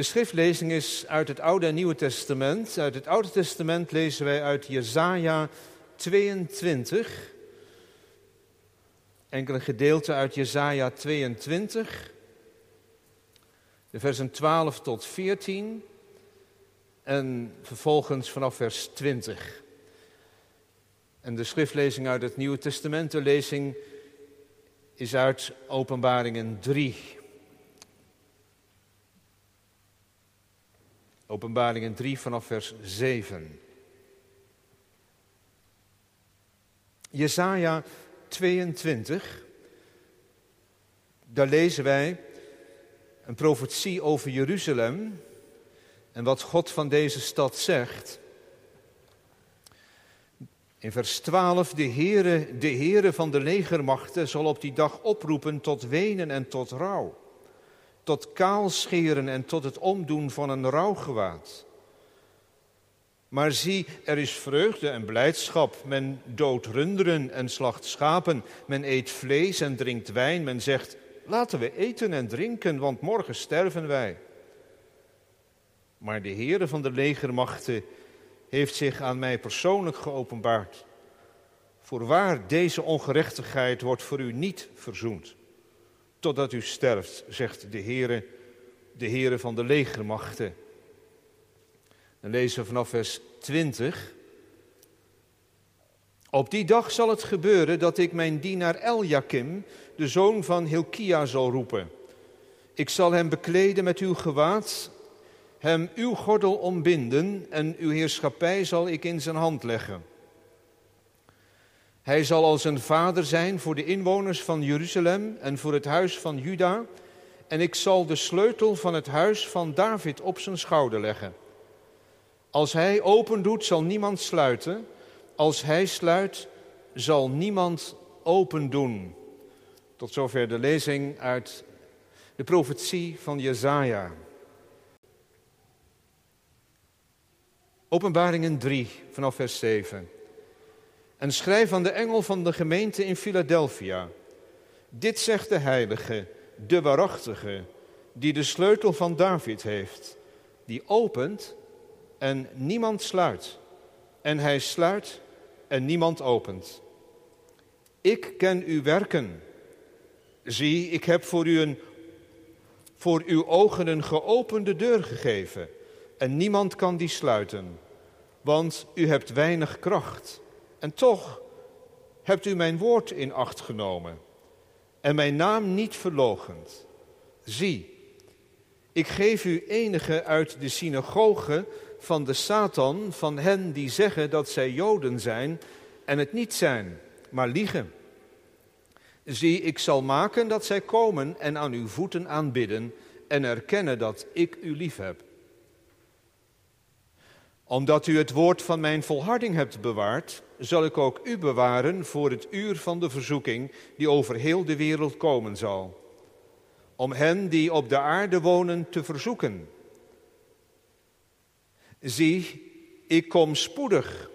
De schriftlezing is uit het Oude en Nieuwe Testament. Uit het Oude Testament lezen wij uit Jesaja 22. Enkele gedeelten uit Jesaja 22. De versen 12 tot 14. En vervolgens vanaf vers 20. En de schriftlezing uit het Nieuwe Testament, de lezing is uit Openbaringen 3. Openbaringen 3 vanaf vers 7. Jesaja 22, daar lezen wij een profetie over Jeruzalem en wat God van deze stad zegt. In vers 12, de Heere, de Heere van de legermachten zal op die dag oproepen tot wenen en tot rouw, tot kaalscheren en tot het omdoen van een rouwgewaad. Maar zie, er is vreugde en blijdschap. Men doodt runderen en slacht schapen. Men eet vlees en drinkt wijn. Men zegt, laten we eten en drinken, want morgen sterven wij. Maar de Heere van de legermachten heeft zich aan mij persoonlijk geopenbaard. Voorwaar, deze ongerechtigheid wordt voor u niet verzoend. Totdat u sterft, zegt de Heere, de Heere van de legermachten. Dan lezen we vanaf vers 20. Op die dag zal het gebeuren dat ik mijn dienaar Eljakim, de zoon van Hilkia, zal roepen. Ik zal hem bekleden met uw gewaad, hem uw gordel ombinden en uw heerschappij zal ik in zijn hand leggen. Hij zal als een vader zijn voor de inwoners van Jeruzalem en voor het huis van Juda, en ik zal de sleutel van het huis van David op zijn schouder leggen. Als hij open doet, zal niemand sluiten. Als hij sluit, zal niemand open doen. Tot zover de lezing uit de profetie van Jezaja. Openbaringen 3 vanaf vers 7. En schrijf aan de engel van de gemeente in Philadelphia. Dit zegt de heilige, de waarachtige, die de sleutel van David heeft, die opent en niemand sluit. En hij sluit en niemand opent. Ik ken uw werken. Zie, ik heb voor u een, voor uw ogen een geopende deur gegeven. En niemand kan die sluiten. Want u hebt weinig kracht. En toch hebt u mijn woord in acht genomen. En mijn naam niet verlogend. Zie, ik geef u enige uit de synagoge van de Satan, van hen die zeggen dat zij Joden zijn en het niet zijn, maar liegen. Zie, ik zal maken dat zij komen en aan uw voeten aanbidden en erkennen dat ik u lief heb. Omdat u het woord van mijn volharding hebt bewaard, zal ik ook u bewaren voor het uur van de verzoeking die over heel de wereld komen zal. Om hen die op de aarde wonen te verzoeken Zie, ik kom spoedig.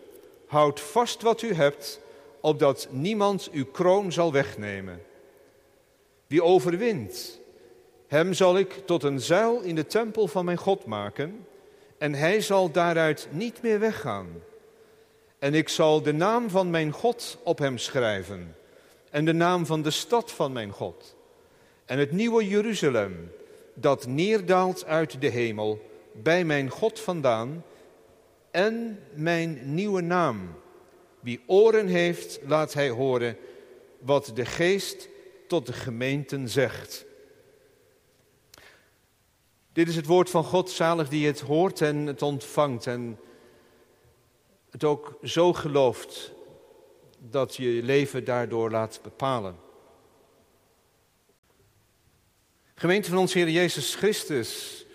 Houd vast wat u hebt, opdat niemand uw kroon zal wegnemen. Wie overwint, hem zal ik tot een zuil in de tempel van mijn God maken, en hij zal daaruit niet meer weggaan. En ik zal de naam van mijn God op hem schrijven, en de naam van de stad van mijn God, en het nieuwe Jeruzalem, dat neerdaalt uit de hemel bij mijn God vandaan en mijn nieuwe naam. Wie oren heeft, laat hij horen wat de geest tot de gemeenten zegt. Dit is het woord van God, zalig die het hoort en het ontvangt en het ook zo gelooft dat je leven daardoor laat bepalen. Gemeente van ons Heer Jezus Christus,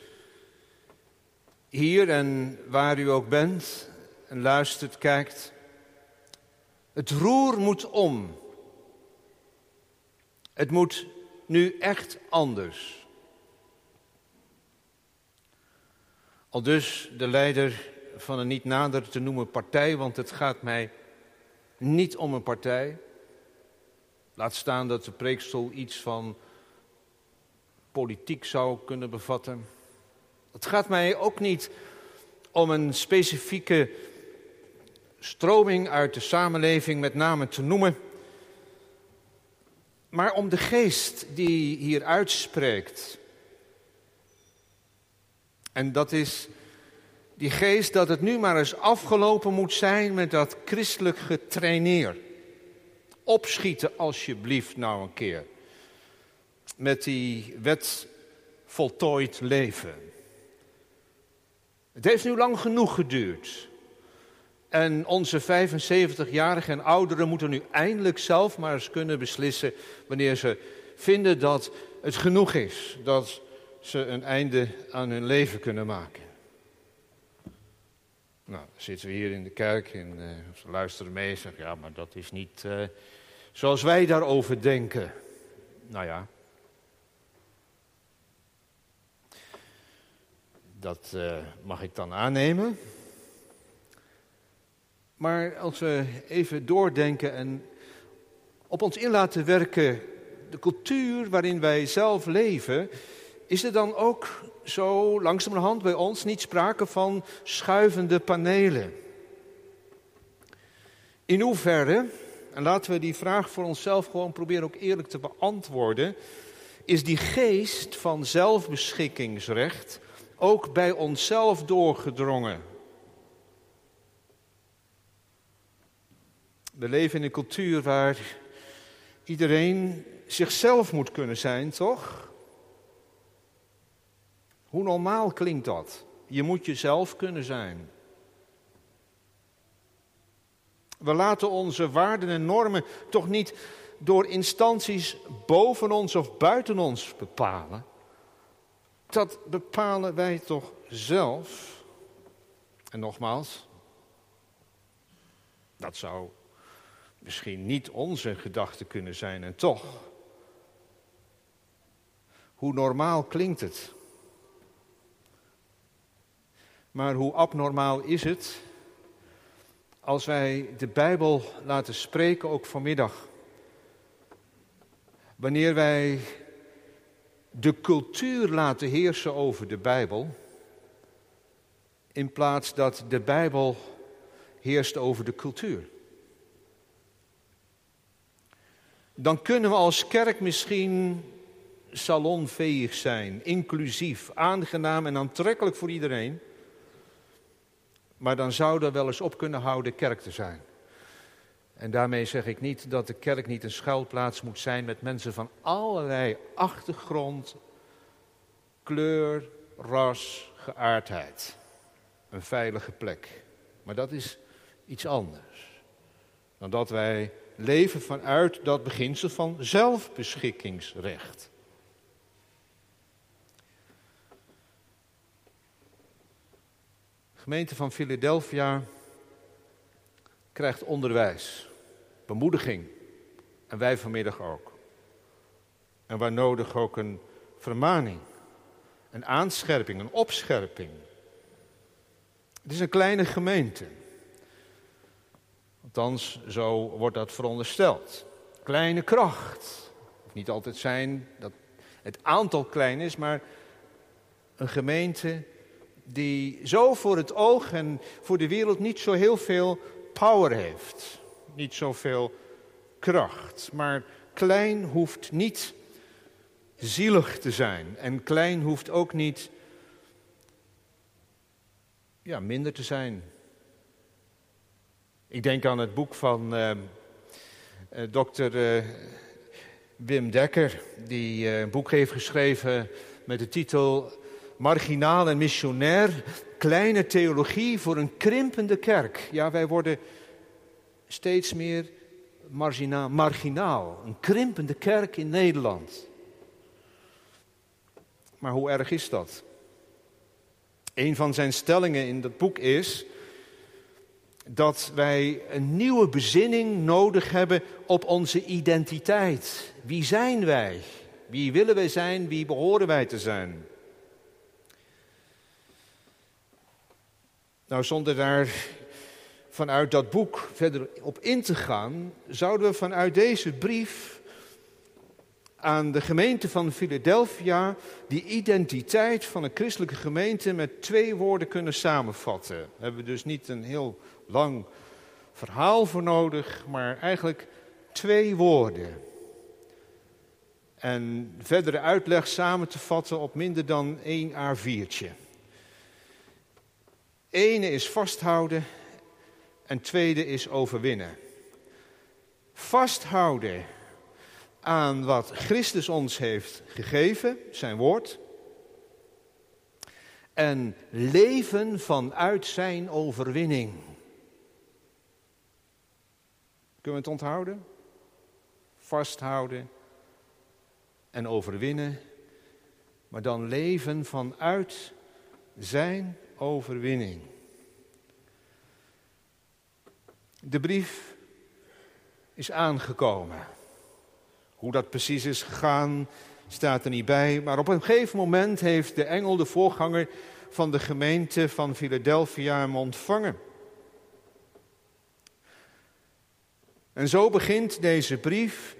hier en waar u ook bent en luistert, kijkt. Het roer moet om. Het moet nu echt anders. Al dus de leider van een niet nader te noemen partij, want het gaat mij niet om een partij. Laat staan dat de preekstoel iets van politiek zou kunnen bevatten. Het gaat mij ook niet om een specifieke stroming uit de samenleving met name te noemen, maar om de geest die hier uitspreekt. En dat is die geest dat het nu maar eens afgelopen moet zijn met dat christelijk getraineer. Opschieten alsjeblieft nou een keer. Met die wet voltooid leven. Het heeft nu lang genoeg geduurd. En onze 75-jarigen en ouderen moeten nu eindelijk zelf maar eens kunnen beslissen wanneer ze vinden dat het genoeg is. Dat ze een einde aan hun leven kunnen maken. Nou, dan zitten we hier in de kerk en uh, ze luisteren mee en zeggen, ja, maar dat is niet uh, zoals wij daarover denken. Nou ja. Dat uh, mag ik dan aannemen. Maar als we even doordenken en op ons in laten werken, de cultuur waarin wij zelf leven, is er dan ook zo langzamerhand bij ons niet sprake van schuivende panelen? In hoeverre, en laten we die vraag voor onszelf gewoon proberen ook eerlijk te beantwoorden, is die geest van zelfbeschikkingsrecht ook bij onszelf doorgedrongen? We leven in een cultuur waar iedereen zichzelf moet kunnen zijn, toch? Hoe normaal klinkt dat? Je moet jezelf kunnen zijn. We laten onze waarden en normen toch niet door instanties boven ons of buiten ons bepalen. Dat bepalen wij toch zelf. En nogmaals, dat zou misschien niet onze gedachte kunnen zijn en toch. Hoe normaal klinkt het? Maar hoe abnormaal is het als wij de Bijbel laten spreken, ook vanmiddag? Wanneer wij de cultuur laten heersen over de Bijbel, in plaats dat de Bijbel heerst over de cultuur. Dan kunnen we als kerk misschien salonveeg zijn, inclusief, aangenaam en aantrekkelijk voor iedereen. Maar dan zou er wel eens op kunnen houden kerk te zijn. En daarmee zeg ik niet dat de kerk niet een schuilplaats moet zijn met mensen van allerlei achtergrond, kleur, ras, geaardheid. Een veilige plek. Maar dat is iets anders dan dat wij leven vanuit dat beginsel van zelfbeschikkingsrecht. Gemeente van Philadelphia krijgt onderwijs, bemoediging. En wij vanmiddag ook. En waar nodig ook een vermaning, een aanscherping, een opscherping. Het is een kleine gemeente. Althans, zo wordt dat verondersteld. Kleine kracht. Het niet altijd zijn dat het aantal klein is, maar een gemeente die zo voor het oog en voor de wereld niet zo heel veel power heeft. Niet zoveel kracht. Maar klein hoeft niet zielig te zijn. En klein hoeft ook niet ja, minder te zijn. Ik denk aan het boek van uh, uh, dokter uh, Wim Dekker, die een boek heeft geschreven met de titel marginaal en missionair, kleine theologie voor een krimpende kerk. Ja, wij worden steeds meer marginaal, marginaal, een krimpende kerk in Nederland. Maar hoe erg is dat? Een van zijn stellingen in dat boek is dat wij een nieuwe bezinning nodig hebben op onze identiteit. Wie zijn wij? Wie willen wij zijn? Wie behoren wij te zijn? Nou, zonder daar vanuit dat boek verder op in te gaan, zouden we vanuit deze brief aan de gemeente van Philadelphia die identiteit van een christelijke gemeente met twee woorden kunnen samenvatten. Daar hebben we dus niet een heel lang verhaal voor nodig, maar eigenlijk twee woorden. En verdere uitleg samen te vatten op minder dan één A4'tje. Ene is vasthouden en tweede is overwinnen. Vasthouden aan wat Christus ons heeft gegeven, zijn woord. En leven vanuit zijn overwinning. Kunnen we het onthouden? Vasthouden en overwinnen, maar dan leven vanuit zijn overwinning. De brief is aangekomen. Hoe dat precies is gegaan, staat er niet bij. Maar op een gegeven moment heeft de engel, de voorganger van de gemeente van Philadelphia, hem ontvangen. En zo begint deze brief.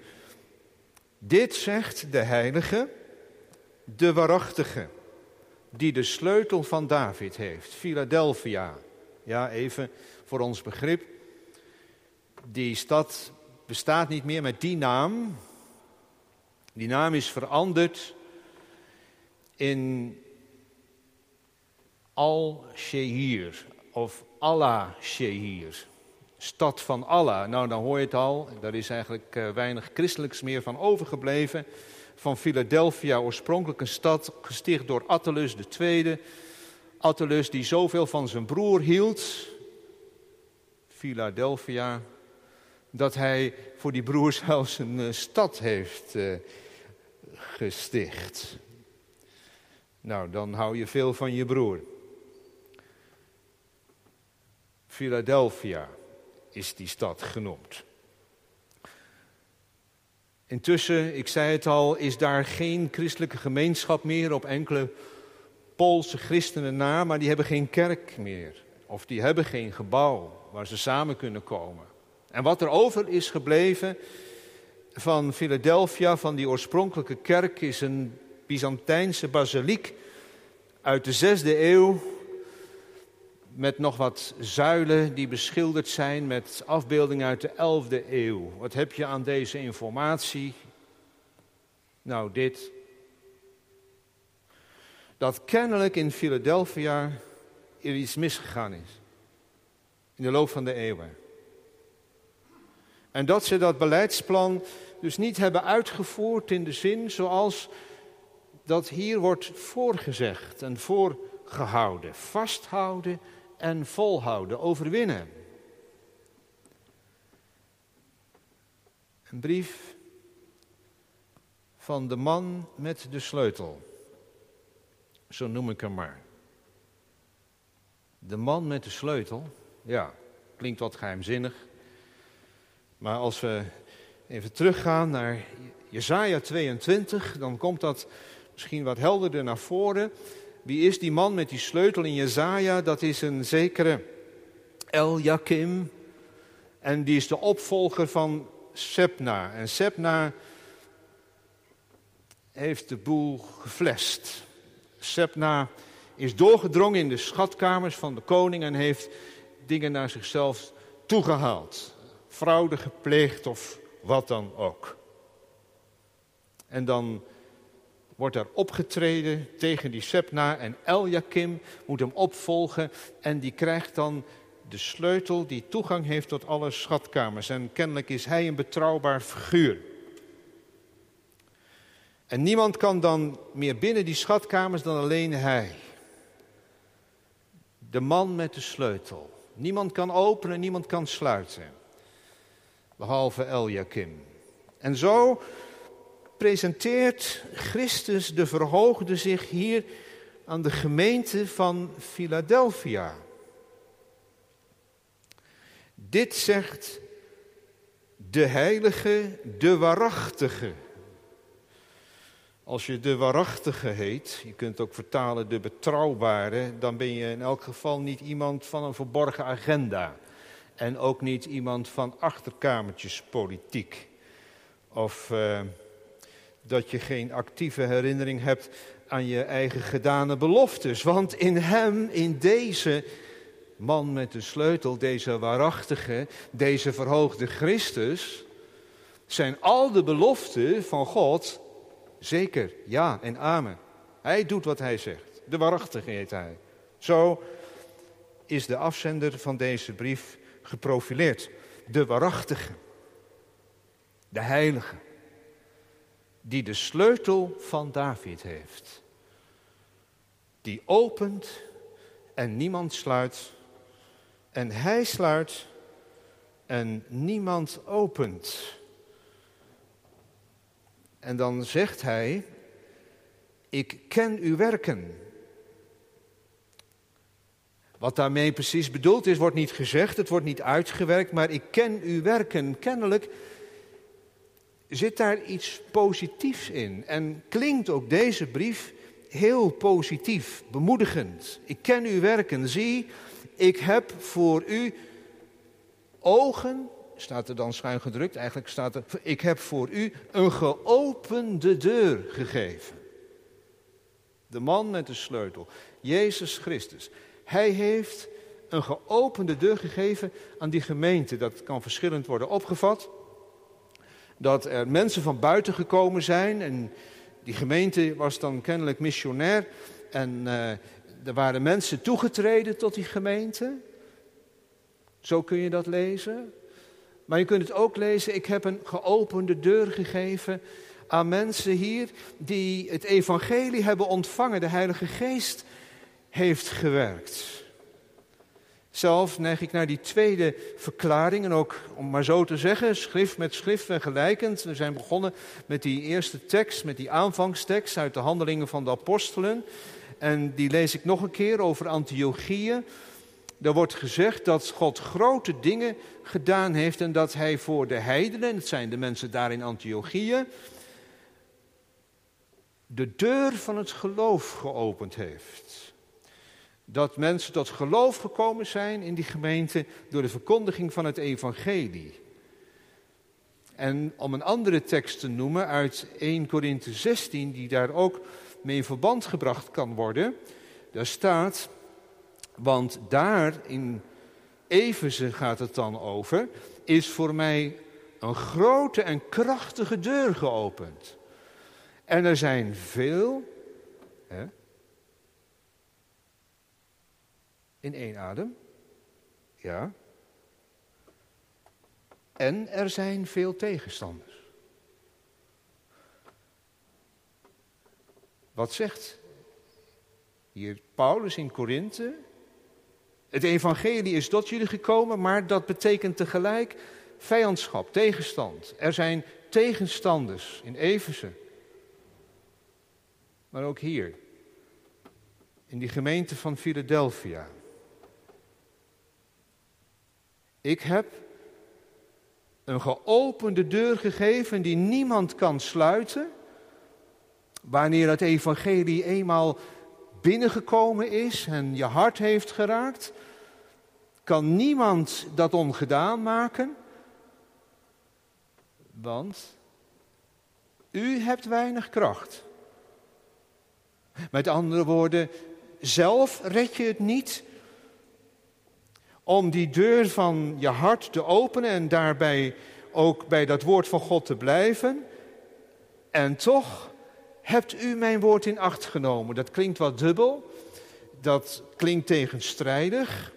Dit zegt de heilige, de waarachtige, die de sleutel van David heeft. Philadelphia. Ja, even voor ons begrip. Die stad bestaat niet meer met die naam. Die naam is veranderd in Al-Shehir of Allah-Shehir. Stad van Allah. Nou, dan hoor je het al. Daar is eigenlijk uh, weinig christelijks meer van overgebleven. Van Philadelphia, oorspronkelijk een stad gesticht door Attalus II. Attalus die zoveel van zijn broer hield. Philadelphia. Dat hij voor die broer zelfs een uh, stad heeft uh, gesticht. Nou, dan hou je veel van je broer. Philadelphia is die stad genoemd. Intussen, ik zei het al, is daar geen christelijke gemeenschap meer op enkele Poolse christenen na, maar die hebben geen kerk meer. Of die hebben geen gebouw waar ze samen kunnen komen. En wat er over is gebleven van Philadelphia, van die oorspronkelijke kerk, is een Byzantijnse basiliek uit de zesde eeuw met nog wat zuilen die beschilderd zijn met afbeeldingen uit de 11e eeuw. Wat heb je aan deze informatie? Nou, dit. Dat kennelijk in Philadelphia er iets misgegaan is. In de loop van de eeuwen. En dat ze dat beleidsplan dus niet hebben uitgevoerd in de zin zoals dat hier wordt voorgezegd en voorgehouden. Vasthouden en volhouden, overwinnen. Een brief van de man met de sleutel. Zo noem ik hem maar. De man met de sleutel, ja, klinkt wat geheimzinnig. Maar als we even teruggaan naar Jesaja 22, dan komt dat misschien wat helderder naar voren. Wie is die man met die sleutel in Jezaja? Dat is een zekere Eljakim. En die is de opvolger van Sepna. En Sepna heeft de boel geflest. Sepna is doorgedrongen in de schatkamers van de koning en heeft dingen naar zichzelf toegehaald. Fraude gepleegd of wat dan ook. En dan wordt er opgetreden tegen die Sepna en Eljakim moet hem opvolgen en die krijgt dan de sleutel die toegang heeft tot alle schatkamers. En kennelijk is hij een betrouwbaar figuur. En niemand kan dan meer binnen die schatkamers dan alleen hij. De man met de sleutel. Niemand kan openen, niemand kan sluiten. Behalve Eljakim. En zo presenteert Christus de Verhoogde zich hier aan de gemeente van Philadelphia. Dit zegt de heilige, de waarachtige. Als je de waarachtige heet, je kunt ook vertalen de betrouwbare, dan ben je in elk geval niet iemand van een verborgen agenda. En ook niet iemand van achterkamertjespolitiek. Of uh, dat je geen actieve herinnering hebt aan je eigen gedane beloftes. Want in hem, in deze man met de sleutel, deze waarachtige, deze verhoogde Christus, zijn al de beloften van God zeker ja en amen. Hij doet wat hij zegt. De waarachtige heet hij. Zo is de afzender van deze brief geprofileerd. De waarachtige. De heilige. Die de sleutel van David heeft. Die opent en niemand sluit. En hij sluit en niemand opent. En dan zegt hij, ik ken uw werken. Wat daarmee precies bedoeld is, wordt niet gezegd, het wordt niet uitgewerkt, maar ik ken uw werken. Kennelijk zit daar iets positiefs in. En klinkt ook deze brief heel positief, bemoedigend. Ik ken uw werken. Zie, ik heb voor u ogen, staat er dan schuin gedrukt, eigenlijk staat er, ik heb voor u een geopende deur gegeven. De man met de sleutel, Jezus Christus. Hij heeft een geopende deur gegeven aan die gemeente. Dat kan verschillend worden opgevat. Dat er mensen van buiten gekomen zijn en die gemeente was dan kennelijk missionair. En uh, er waren mensen toegetreden tot die gemeente. Zo kun je dat lezen. Maar je kunt het ook lezen, ik heb een geopende deur gegeven aan mensen hier die het evangelie hebben ontvangen. De Heilige Geest heeft gewerkt. Zelf neig ik naar die tweede verklaring en ook, om maar zo te zeggen, schrift met schrift vergelijkend. We zijn begonnen met die eerste tekst, met die aanvangstekst uit de handelingen van de apostelen. En die lees ik nog een keer over Antiochieën. Daar wordt gezegd dat God grote dingen gedaan heeft en dat hij voor de heidenen, het zijn de mensen daar in Antiochieën, de deur van het geloof geopend heeft. Dat mensen tot geloof gekomen zijn in die gemeente door de verkondiging van het evangelie. En om een andere tekst te noemen uit 1 Korinthe 16, die daar ook mee in verband gebracht kan worden, daar staat, want daar in Efeze gaat het dan over, is voor mij een grote en krachtige deur geopend. En er zijn veel, hè, in één adem, ja, en er zijn veel tegenstanders. Wat zegt hier Paulus in Korinthe? Het evangelie is tot jullie gekomen, maar dat betekent tegelijk vijandschap, tegenstand. Er zijn tegenstanders in Efeze. Maar ook hier, in die gemeente van Philadelphia. Ik heb een geopende deur gegeven die niemand kan sluiten. Wanneer het evangelie eenmaal binnengekomen is en je hart heeft geraakt, kan niemand dat ongedaan maken. Want u hebt weinig kracht. Met andere woorden, zelf red je het niet om die deur van je hart te openen en daarbij ook bij dat woord van God te blijven. En toch hebt u mijn woord in acht genomen. Dat klinkt wat dubbel, dat klinkt tegenstrijdig.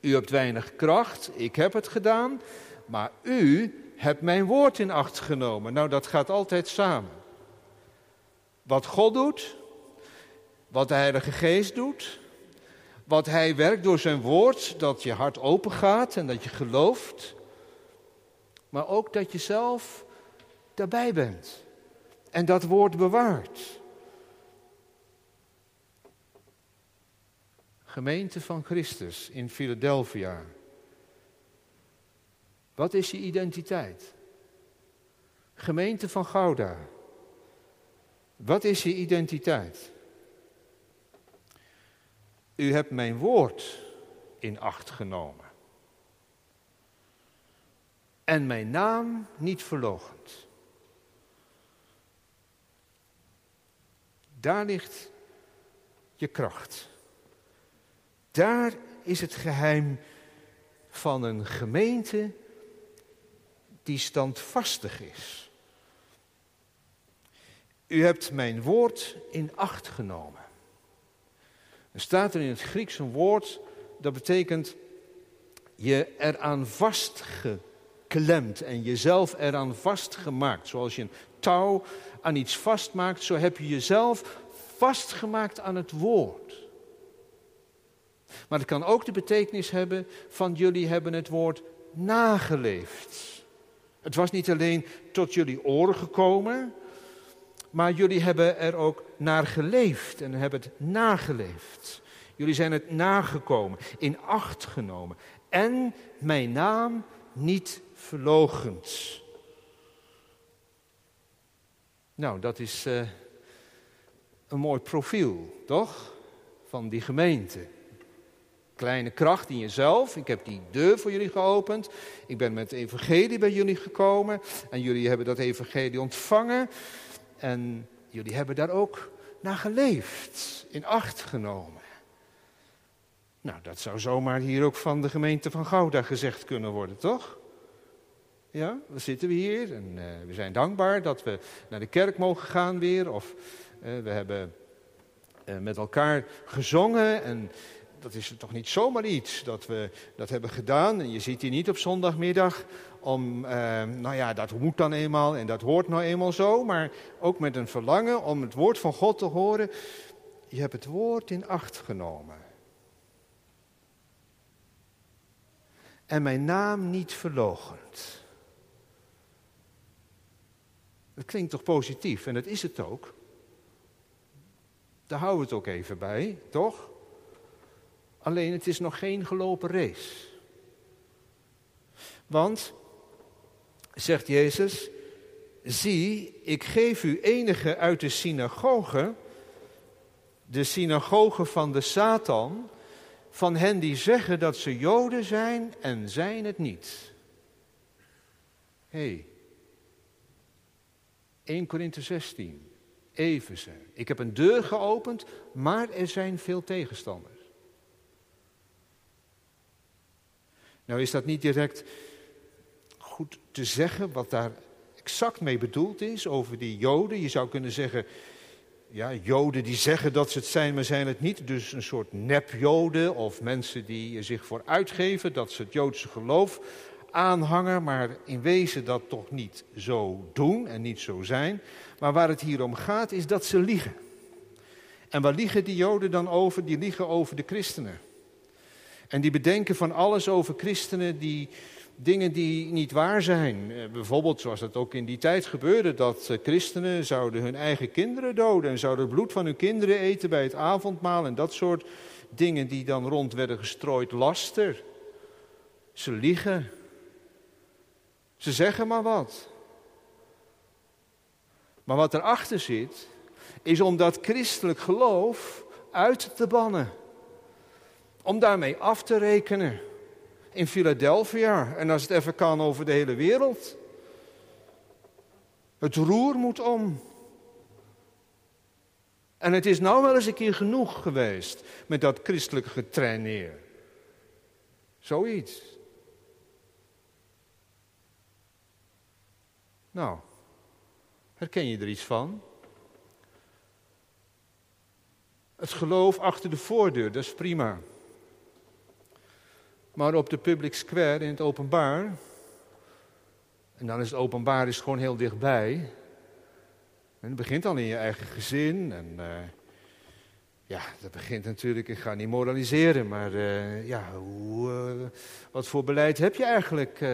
U hebt weinig kracht, ik heb het gedaan, maar u hebt mijn woord in acht genomen. Nou, dat gaat altijd samen. Wat God doet, wat de Heilige Geest doet, wat Hij werkt door zijn woord, dat je hart open gaat en dat je gelooft, maar ook dat je zelf daarbij bent en dat woord bewaart. Gemeente van Christus in Philadelphia. Wat is je identiteit? Gemeente van Gouda. Wat is je identiteit? U hebt mijn woord in acht genomen. En mijn naam niet verlogend. Daar ligt je kracht. Daar is het geheim van een gemeente die standvastig is. U hebt mijn woord in acht genomen. Er staat er in het Grieks een woord dat betekent je eraan vastgeklemd en jezelf eraan vastgemaakt. Zoals je een touw aan iets vastmaakt, zo heb je jezelf vastgemaakt aan het woord. Maar het kan ook de betekenis hebben van jullie hebben het woord nageleefd. Het was niet alleen tot jullie oren gekomen, maar jullie hebben er ook naar geleefd en hebben het nageleefd. Jullie zijn het nagekomen, in acht genomen en mijn naam niet verlogend. Nou, dat is uh, een mooi profiel, toch? Van die gemeente. Kleine kracht in jezelf. Ik heb die deur voor jullie geopend. Ik ben met het evangelie bij jullie gekomen. En jullie hebben dat evangelie ontvangen. En jullie hebben daar ook naar geleefd, in acht genomen. Nou, dat zou zomaar hier ook van de gemeente van Gouda gezegd kunnen worden, toch? Ja, dan zitten we hier en uh, we zijn dankbaar dat we naar de kerk mogen gaan weer. Of uh, we hebben uh, met elkaar gezongen en dat is toch niet zomaar iets dat we dat hebben gedaan. En je ziet hier niet op zondagmiddag om, nou ja, dat moet dan eenmaal en dat hoort nou eenmaal zo. Maar ook met een verlangen om het woord van God te horen. Je hebt het woord in acht genomen. En mijn naam niet verlogend. Dat klinkt toch positief en dat is het ook. Daar houden we het ook even bij, toch? Alleen het is nog geen gelopen race. Want, zegt Jezus, zie, ik geef u enige uit de synagoge, de synagoge van de Satan, van hen die zeggen dat ze Joden zijn en zijn het niet. Hé, hey, 1 Korinthe 16, Efeze. Ik heb een deur geopend, maar er zijn veel tegenstanders. Nou is dat niet direct goed te zeggen wat daar exact mee bedoeld is over die Joden. Je zou kunnen zeggen, ja, Joden die zeggen dat ze het zijn, maar zijn het niet. Dus een soort nep-Joden of mensen die zich voor uitgeven dat ze het Joodse geloof aanhangen, maar in wezen dat toch niet zo doen en niet zo zijn. Maar waar het hier om gaat is dat ze liegen. En waar liegen die Joden dan over? Die liegen over de christenen. En die bedenken van alles over christenen die dingen die niet waar zijn. Eh, bijvoorbeeld zoals dat ook in die tijd gebeurde, dat eh, christenen zouden hun eigen kinderen doden en zouden het bloed van hun kinderen eten bij het avondmaal en dat soort dingen die dan rond werden gestrooid. Laster. Ze liegen. Ze zeggen maar wat. Maar wat erachter zit, is om dat christelijk geloof uit te bannen. Om daarmee af te rekenen in Philadelphia en als het even kan over de hele wereld. Het roer moet om. En het is nou wel eens een keer genoeg geweest met dat christelijke getraineer. Zoiets. Nou, herken je er iets van? Het geloof achter de voordeur, dat is prima. Maar op de public square in het openbaar, en dan is het openbaar is gewoon heel dichtbij. En het begint dan in je eigen gezin. En uh, ja, dat begint natuurlijk, ik ga niet moraliseren, maar uh, ja, hoe, uh, wat voor beleid heb je eigenlijk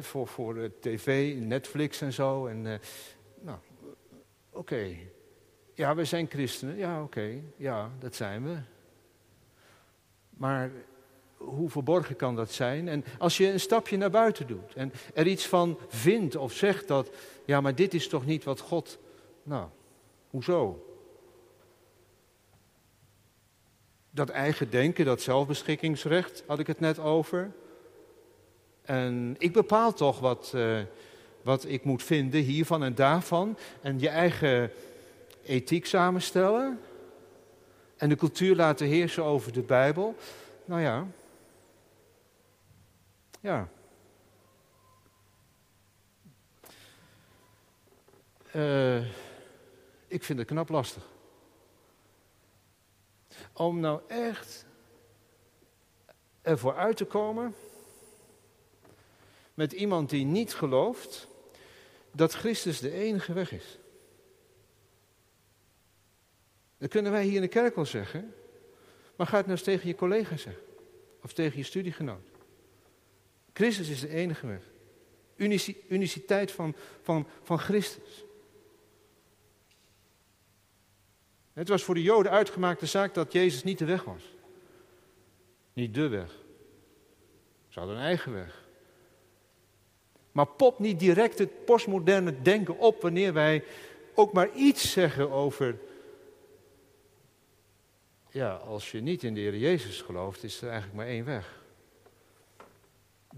voor, voor tv, Netflix en zo? En, nou, oké. Ja, we zijn christenen. Ja, oké. Ja, dat zijn we. Maar hoe verborgen kan dat zijn? En als je een stapje naar buiten doet en er iets van vindt of zegt dat, ja, maar dit is toch niet wat God. Nou, hoezo? Dat eigen denken, dat zelfbeschikkingsrecht, had ik het net over. En ik bepaal toch wat, uh, wat ik moet vinden hiervan en daarvan. En je eigen ethiek samenstellen en de cultuur laten heersen over de Bijbel. Nou ja, ja. Uh, ik vind het knap lastig. Om nou echt ervoor uit te komen met iemand die niet gelooft dat Christus de enige weg is. Dat kunnen wij hier in de kerk wel zeggen, maar ga het nou eens tegen je collega zeggen of tegen je studiegenoot. Christus is de enige weg. uniciteit van, van, van Christus. Het was voor de Joden uitgemaakte zaak dat Jezus niet de weg was. Niet de weg. Ze hadden een eigen weg. Maar pop niet direct het postmoderne denken op wanneer wij ook maar iets zeggen over. Ja, als je niet in de Heer Jezus gelooft, is er eigenlijk maar één weg.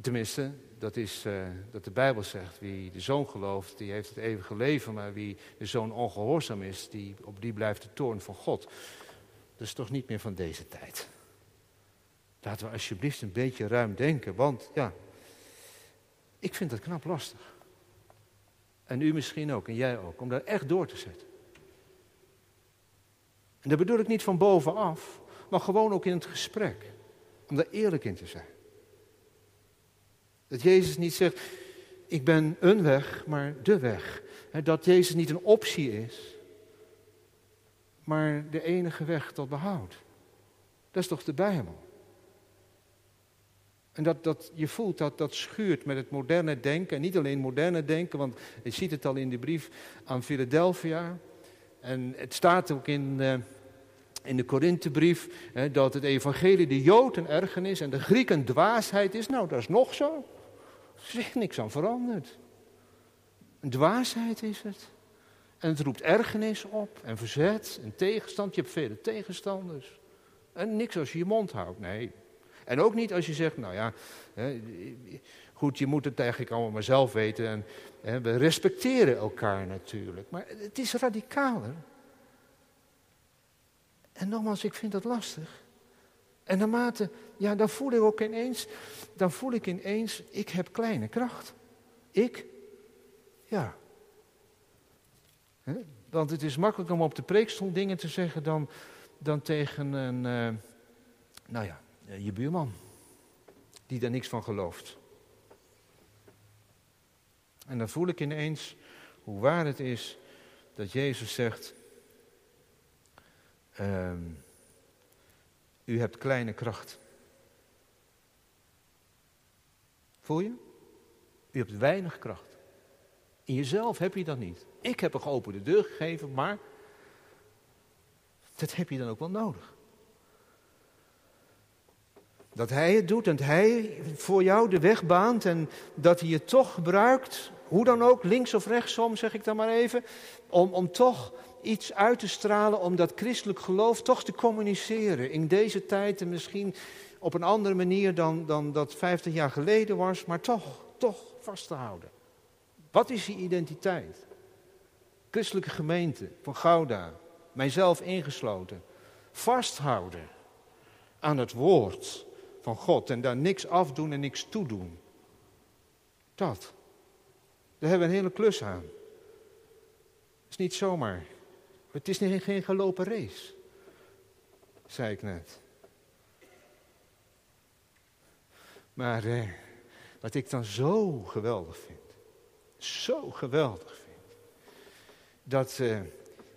Tenminste, dat is uh, dat de Bijbel zegt. Wie de zoon gelooft, die heeft het eeuwige leven. Maar wie de zoon ongehoorzaam is, die, op die blijft de toorn van God. Dat is toch niet meer van deze tijd. Laten we alsjeblieft een beetje ruim denken. Want ja, ik vind het knap lastig. En u misschien ook, en jij ook, om daar echt door te zetten. En dat bedoel ik niet van bovenaf, maar gewoon ook in het gesprek. Om daar eerlijk in te zijn. Dat Jezus niet zegt, ik ben een weg, maar de weg. Dat Jezus niet een optie is, maar de enige weg tot behoud. Dat is toch de Bijbel? En dat, dat, je voelt dat dat schuurt met het moderne denken. En niet alleen moderne denken, want je ziet het al in de brief aan Philadelphia. En het staat ook in, uh, in de Korinthebrief dat het evangelie de Jood een ergernis en de Griek een dwaasheid is. Nou, dat is nog zo. Er is niks aan veranderd. Een dwaasheid is het. En het roept ergernis op en verzet en tegenstand. Je hebt vele tegenstanders. En niks als je je mond houdt, nee. En ook niet als je zegt, nou ja, goed, je moet het eigenlijk allemaal maar zelf weten. En we respecteren elkaar natuurlijk. Maar het is radicaler. En nogmaals, ik vind dat lastig. En naarmate, ja, dan voel ik ook ineens, dan voel ik ineens, ik heb kleine kracht. Ik? Ja. Want het is makkelijker om op de preekstoel dingen te zeggen dan, dan tegen een, uh, nou ja, je buurman. Die daar niks van gelooft. En dan voel ik ineens hoe waar het is dat Jezus zegt, uh, u hebt kleine kracht. Voel je? U hebt weinig kracht. In jezelf heb je dat niet. Ik heb een geopende deur gegeven, maar dat heb je dan ook wel nodig. Dat Hij het doet en Hij voor jou de weg baant en dat Hij je toch gebruikt, hoe dan ook, links of rechtsom zeg ik dan maar even, om, om toch iets uit te stralen om dat christelijk geloof toch te communiceren. In deze tijd en misschien op een andere manier dan, dan dat 50 jaar geleden was, maar toch, toch vast te houden. Wat is je identiteit? Christelijke gemeente van Gouda, mijzelf ingesloten. Vasthouden aan het woord van God en daar niks afdoen en niks toedoen. Dat. Daar hebben we een hele klus aan. Het is niet zomaar het is geen, geen gelopen race, zei ik net. Maar eh, wat ik dan zo geweldig vind, zo geweldig vind, dat eh,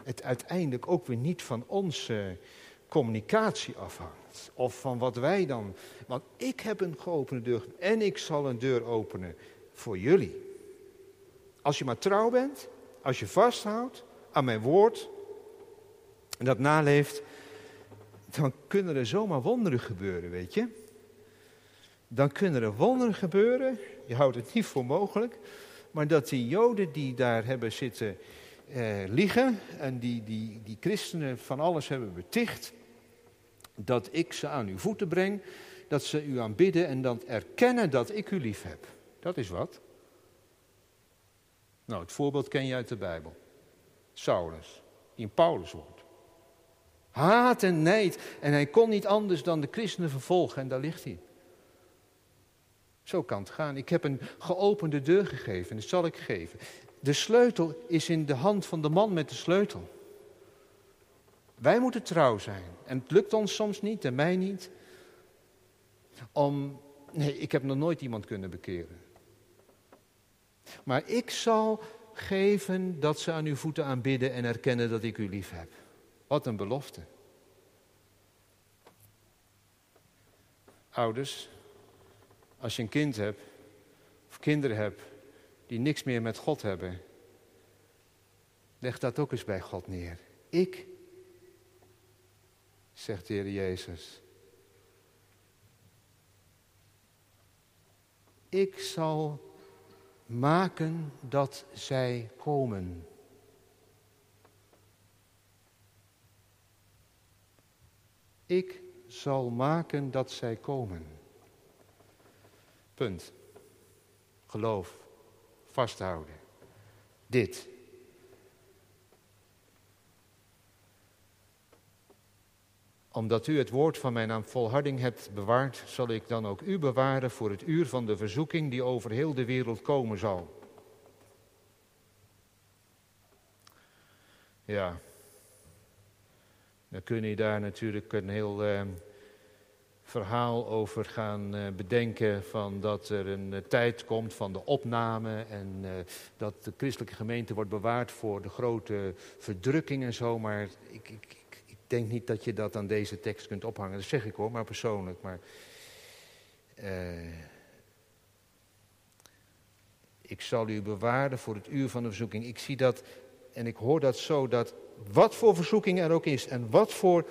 het uiteindelijk ook weer niet van onze communicatie afhangt. Of van wat wij dan. Want ik heb een geopende deur en ik zal een deur openen voor jullie. Als je maar trouw bent, als je vasthoudt aan mijn woord, en dat naleeft, dan kunnen er zomaar wonderen gebeuren, weet je. Dan kunnen er wonderen gebeuren, je houdt het niet voor mogelijk, maar dat die Joden die daar hebben zitten eh, en die, die, die christenen van alles hebben beticht, dat ik ze aan uw voeten breng, dat ze u aanbidden en dan erkennen dat ik u lief heb. Dat is wat. Nou, het voorbeeld ken je uit de Bijbel. Saulus. die in Paulus hoort. Haat en nijd. En hij kon niet anders dan de christenen vervolgen en daar ligt hij. Zo kan het gaan. Ik heb een geopende deur gegeven en dat zal ik geven. De sleutel is in de hand van de man met de sleutel. Wij moeten trouw zijn. En het lukt ons soms niet en mij niet. Om, nee, ik heb nog nooit iemand kunnen bekeren. Maar ik zal geven dat ze aan uw voeten aanbidden en erkennen dat ik u lief heb. Wat een belofte. Ouders, als je een kind hebt, of kinderen hebt, die niks meer met God hebben, leg dat ook eens bij God neer. Ik, zegt de Heer Jezus, ik zal maken dat zij komen. Ik zal maken dat zij komen. Punt. Geloof. Vasthouden. Dit. Omdat u het woord van mijn naam volharding hebt bewaard, zal ik dan ook u bewaren voor het uur van de verzoeking die over heel de wereld komen zal. Ja, dan kun je daar natuurlijk een heel uh, verhaal over gaan uh, bedenken van dat er een uh, tijd komt van de opname en dat de christelijke gemeente wordt bewaard voor de grote verdrukking en zo, maar ik, ik, ik, denk niet dat je dat aan deze tekst kunt ophangen. Dat zeg ik hoor, maar persoonlijk. Maar, ik zal u bewaren voor het uur van de verzoeking. Ik zie dat en ik hoor dat zo dat wat voor verzoeking er ook is en wat voor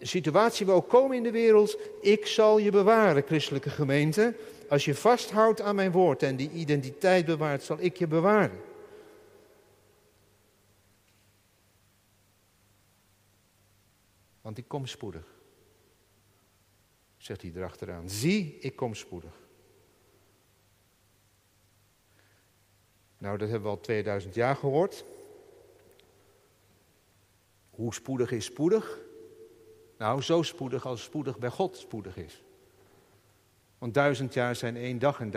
situatie we ook komen in de wereld, ik zal je bewaren, christelijke gemeente. Als je vasthoudt aan mijn woord en die identiteit bewaart, zal ik je bewaren. Want ik kom spoedig. Zegt hij erachteraan. Zie, ik kom spoedig. Nou, dat hebben we al 2000 jaar gehoord. Hoe spoedig is spoedig? Nou, zo spoedig als spoedig bij God spoedig is. Want duizend jaar zijn één dag en,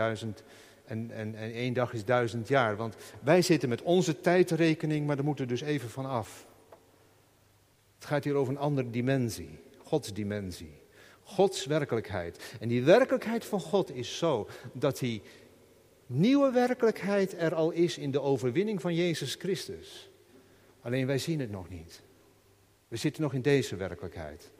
en, en één dag is duizend jaar. Want wij zitten met onze tijdrekening, maar daar moeten we dus even van af. Het gaat hier over een andere dimensie, Gods dimensie. Gods werkelijkheid. En die werkelijkheid van God is zo dat die nieuwe werkelijkheid er al is in de overwinning van Jezus Christus. Alleen wij zien het nog niet. We zitten nog in deze werkelijkheid.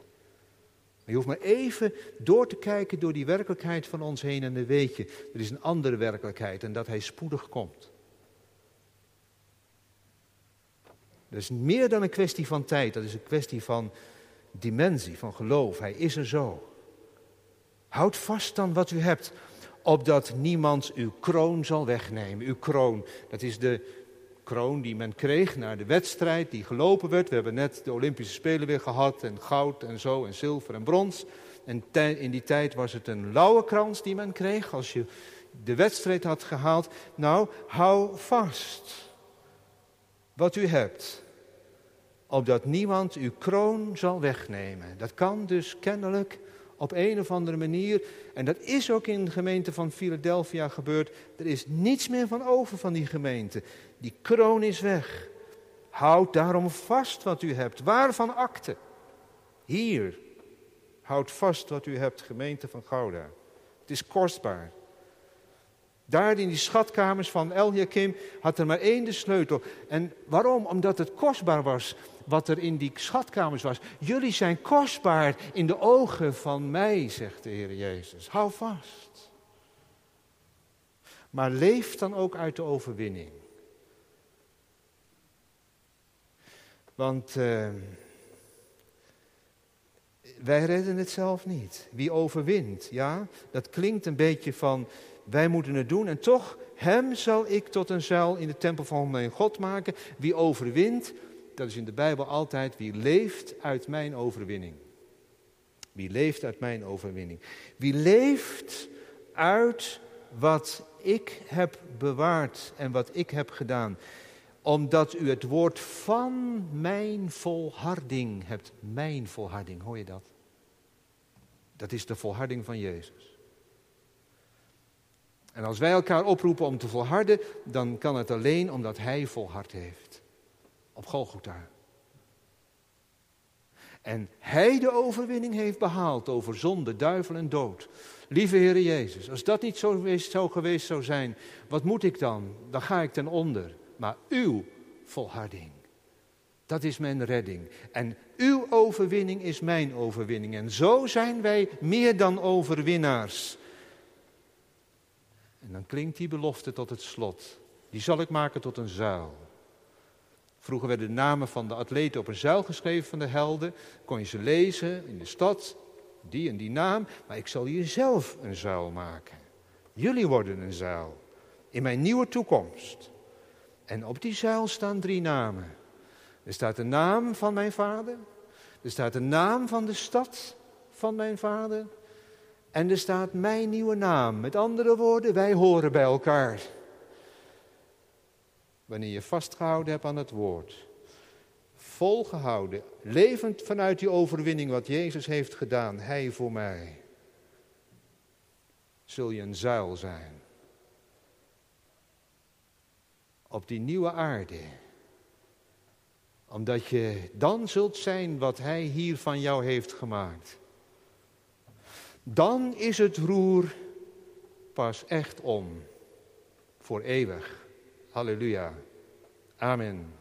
Maar je hoeft maar even door te kijken door die werkelijkheid van ons heen en dan weet je, er is een andere werkelijkheid en dat hij spoedig komt. Dat is meer dan een kwestie van tijd, dat is een kwestie van dimensie, van geloof. Hij is er zo. Houd vast dan wat u hebt, opdat niemand uw kroon zal wegnemen. Uw kroon, dat is de kroon die men kreeg na de wedstrijd die gelopen werd. We hebben net de Olympische Spelen weer gehad en goud en zo en zilver en brons. En in die tijd was het een lauwe krans die men kreeg als je de wedstrijd had gehaald. Nou, hou vast wat u hebt, opdat niemand uw kroon zal wegnemen. Dat kan dus kennelijk op een of andere manier, en dat is ook in de gemeente van Philadelphia gebeurd, er is niets meer van over van die gemeente. Die kroon is weg. Houd daarom vast wat u hebt. Waarvan akte? Hier. Houd vast wat u hebt, gemeente van Gouda. Het is kostbaar. Daar in die schatkamers van Eliakim had er maar één de sleutel. En waarom? Omdat het kostbaar was wat er in die schatkamers was. Jullie zijn kostbaar in de ogen van mij, zegt de Heer Jezus. Hou vast. Maar leef dan ook uit de overwinning. Want uh, wij redden het zelf niet. Wie overwint, ja, dat klinkt een beetje van wij moeten het doen en toch, hem zal ik tot een zuil in de tempel van mijn God maken. Wie overwint, dat is in de Bijbel altijd wie leeft uit mijn overwinning. Wie leeft uit mijn overwinning. Wie leeft uit wat ik heb bewaard en wat ik heb gedaan. Omdat u het woord van mijn volharding hebt. Mijn volharding, hoor je dat? Dat is de volharding van Jezus. En als wij elkaar oproepen om te volharden, dan kan het alleen omdat Hij volhard heeft. Op Golgotha. En Hij de overwinning heeft behaald over zonde, duivel en dood. Lieve Heer Jezus, als dat niet zo geweest zou zijn, wat moet ik dan? Dan ga ik ten onder. Maar uw volharding, dat is mijn redding. En uw overwinning is mijn overwinning. En zo zijn wij meer dan overwinnaars. En dan klinkt die belofte tot het slot. Die zal ik maken tot een zuil. Vroeger werden de namen van de atleten op een zuil geschreven van de helden. Kon je ze lezen in de stad, die en die naam. Maar ik zal hier zelf een zuil maken. Jullie worden een zuil. In mijn nieuwe toekomst. En op die zuil staan drie namen. Er staat de naam van mijn vader. Er staat de naam van de stad van mijn vader. En er staat mijn nieuwe naam. Met andere woorden, wij horen bij elkaar. Wanneer je vastgehouden hebt aan het woord. Volgehouden, levend vanuit die overwinning wat Jezus heeft gedaan, Hij voor mij. Zul je een zuil zijn. Op die nieuwe aarde. Omdat je dan zult zijn wat Hij hier van jou heeft gemaakt dan is het roer pas echt om. Voor eeuwig. Halleluja. Amen.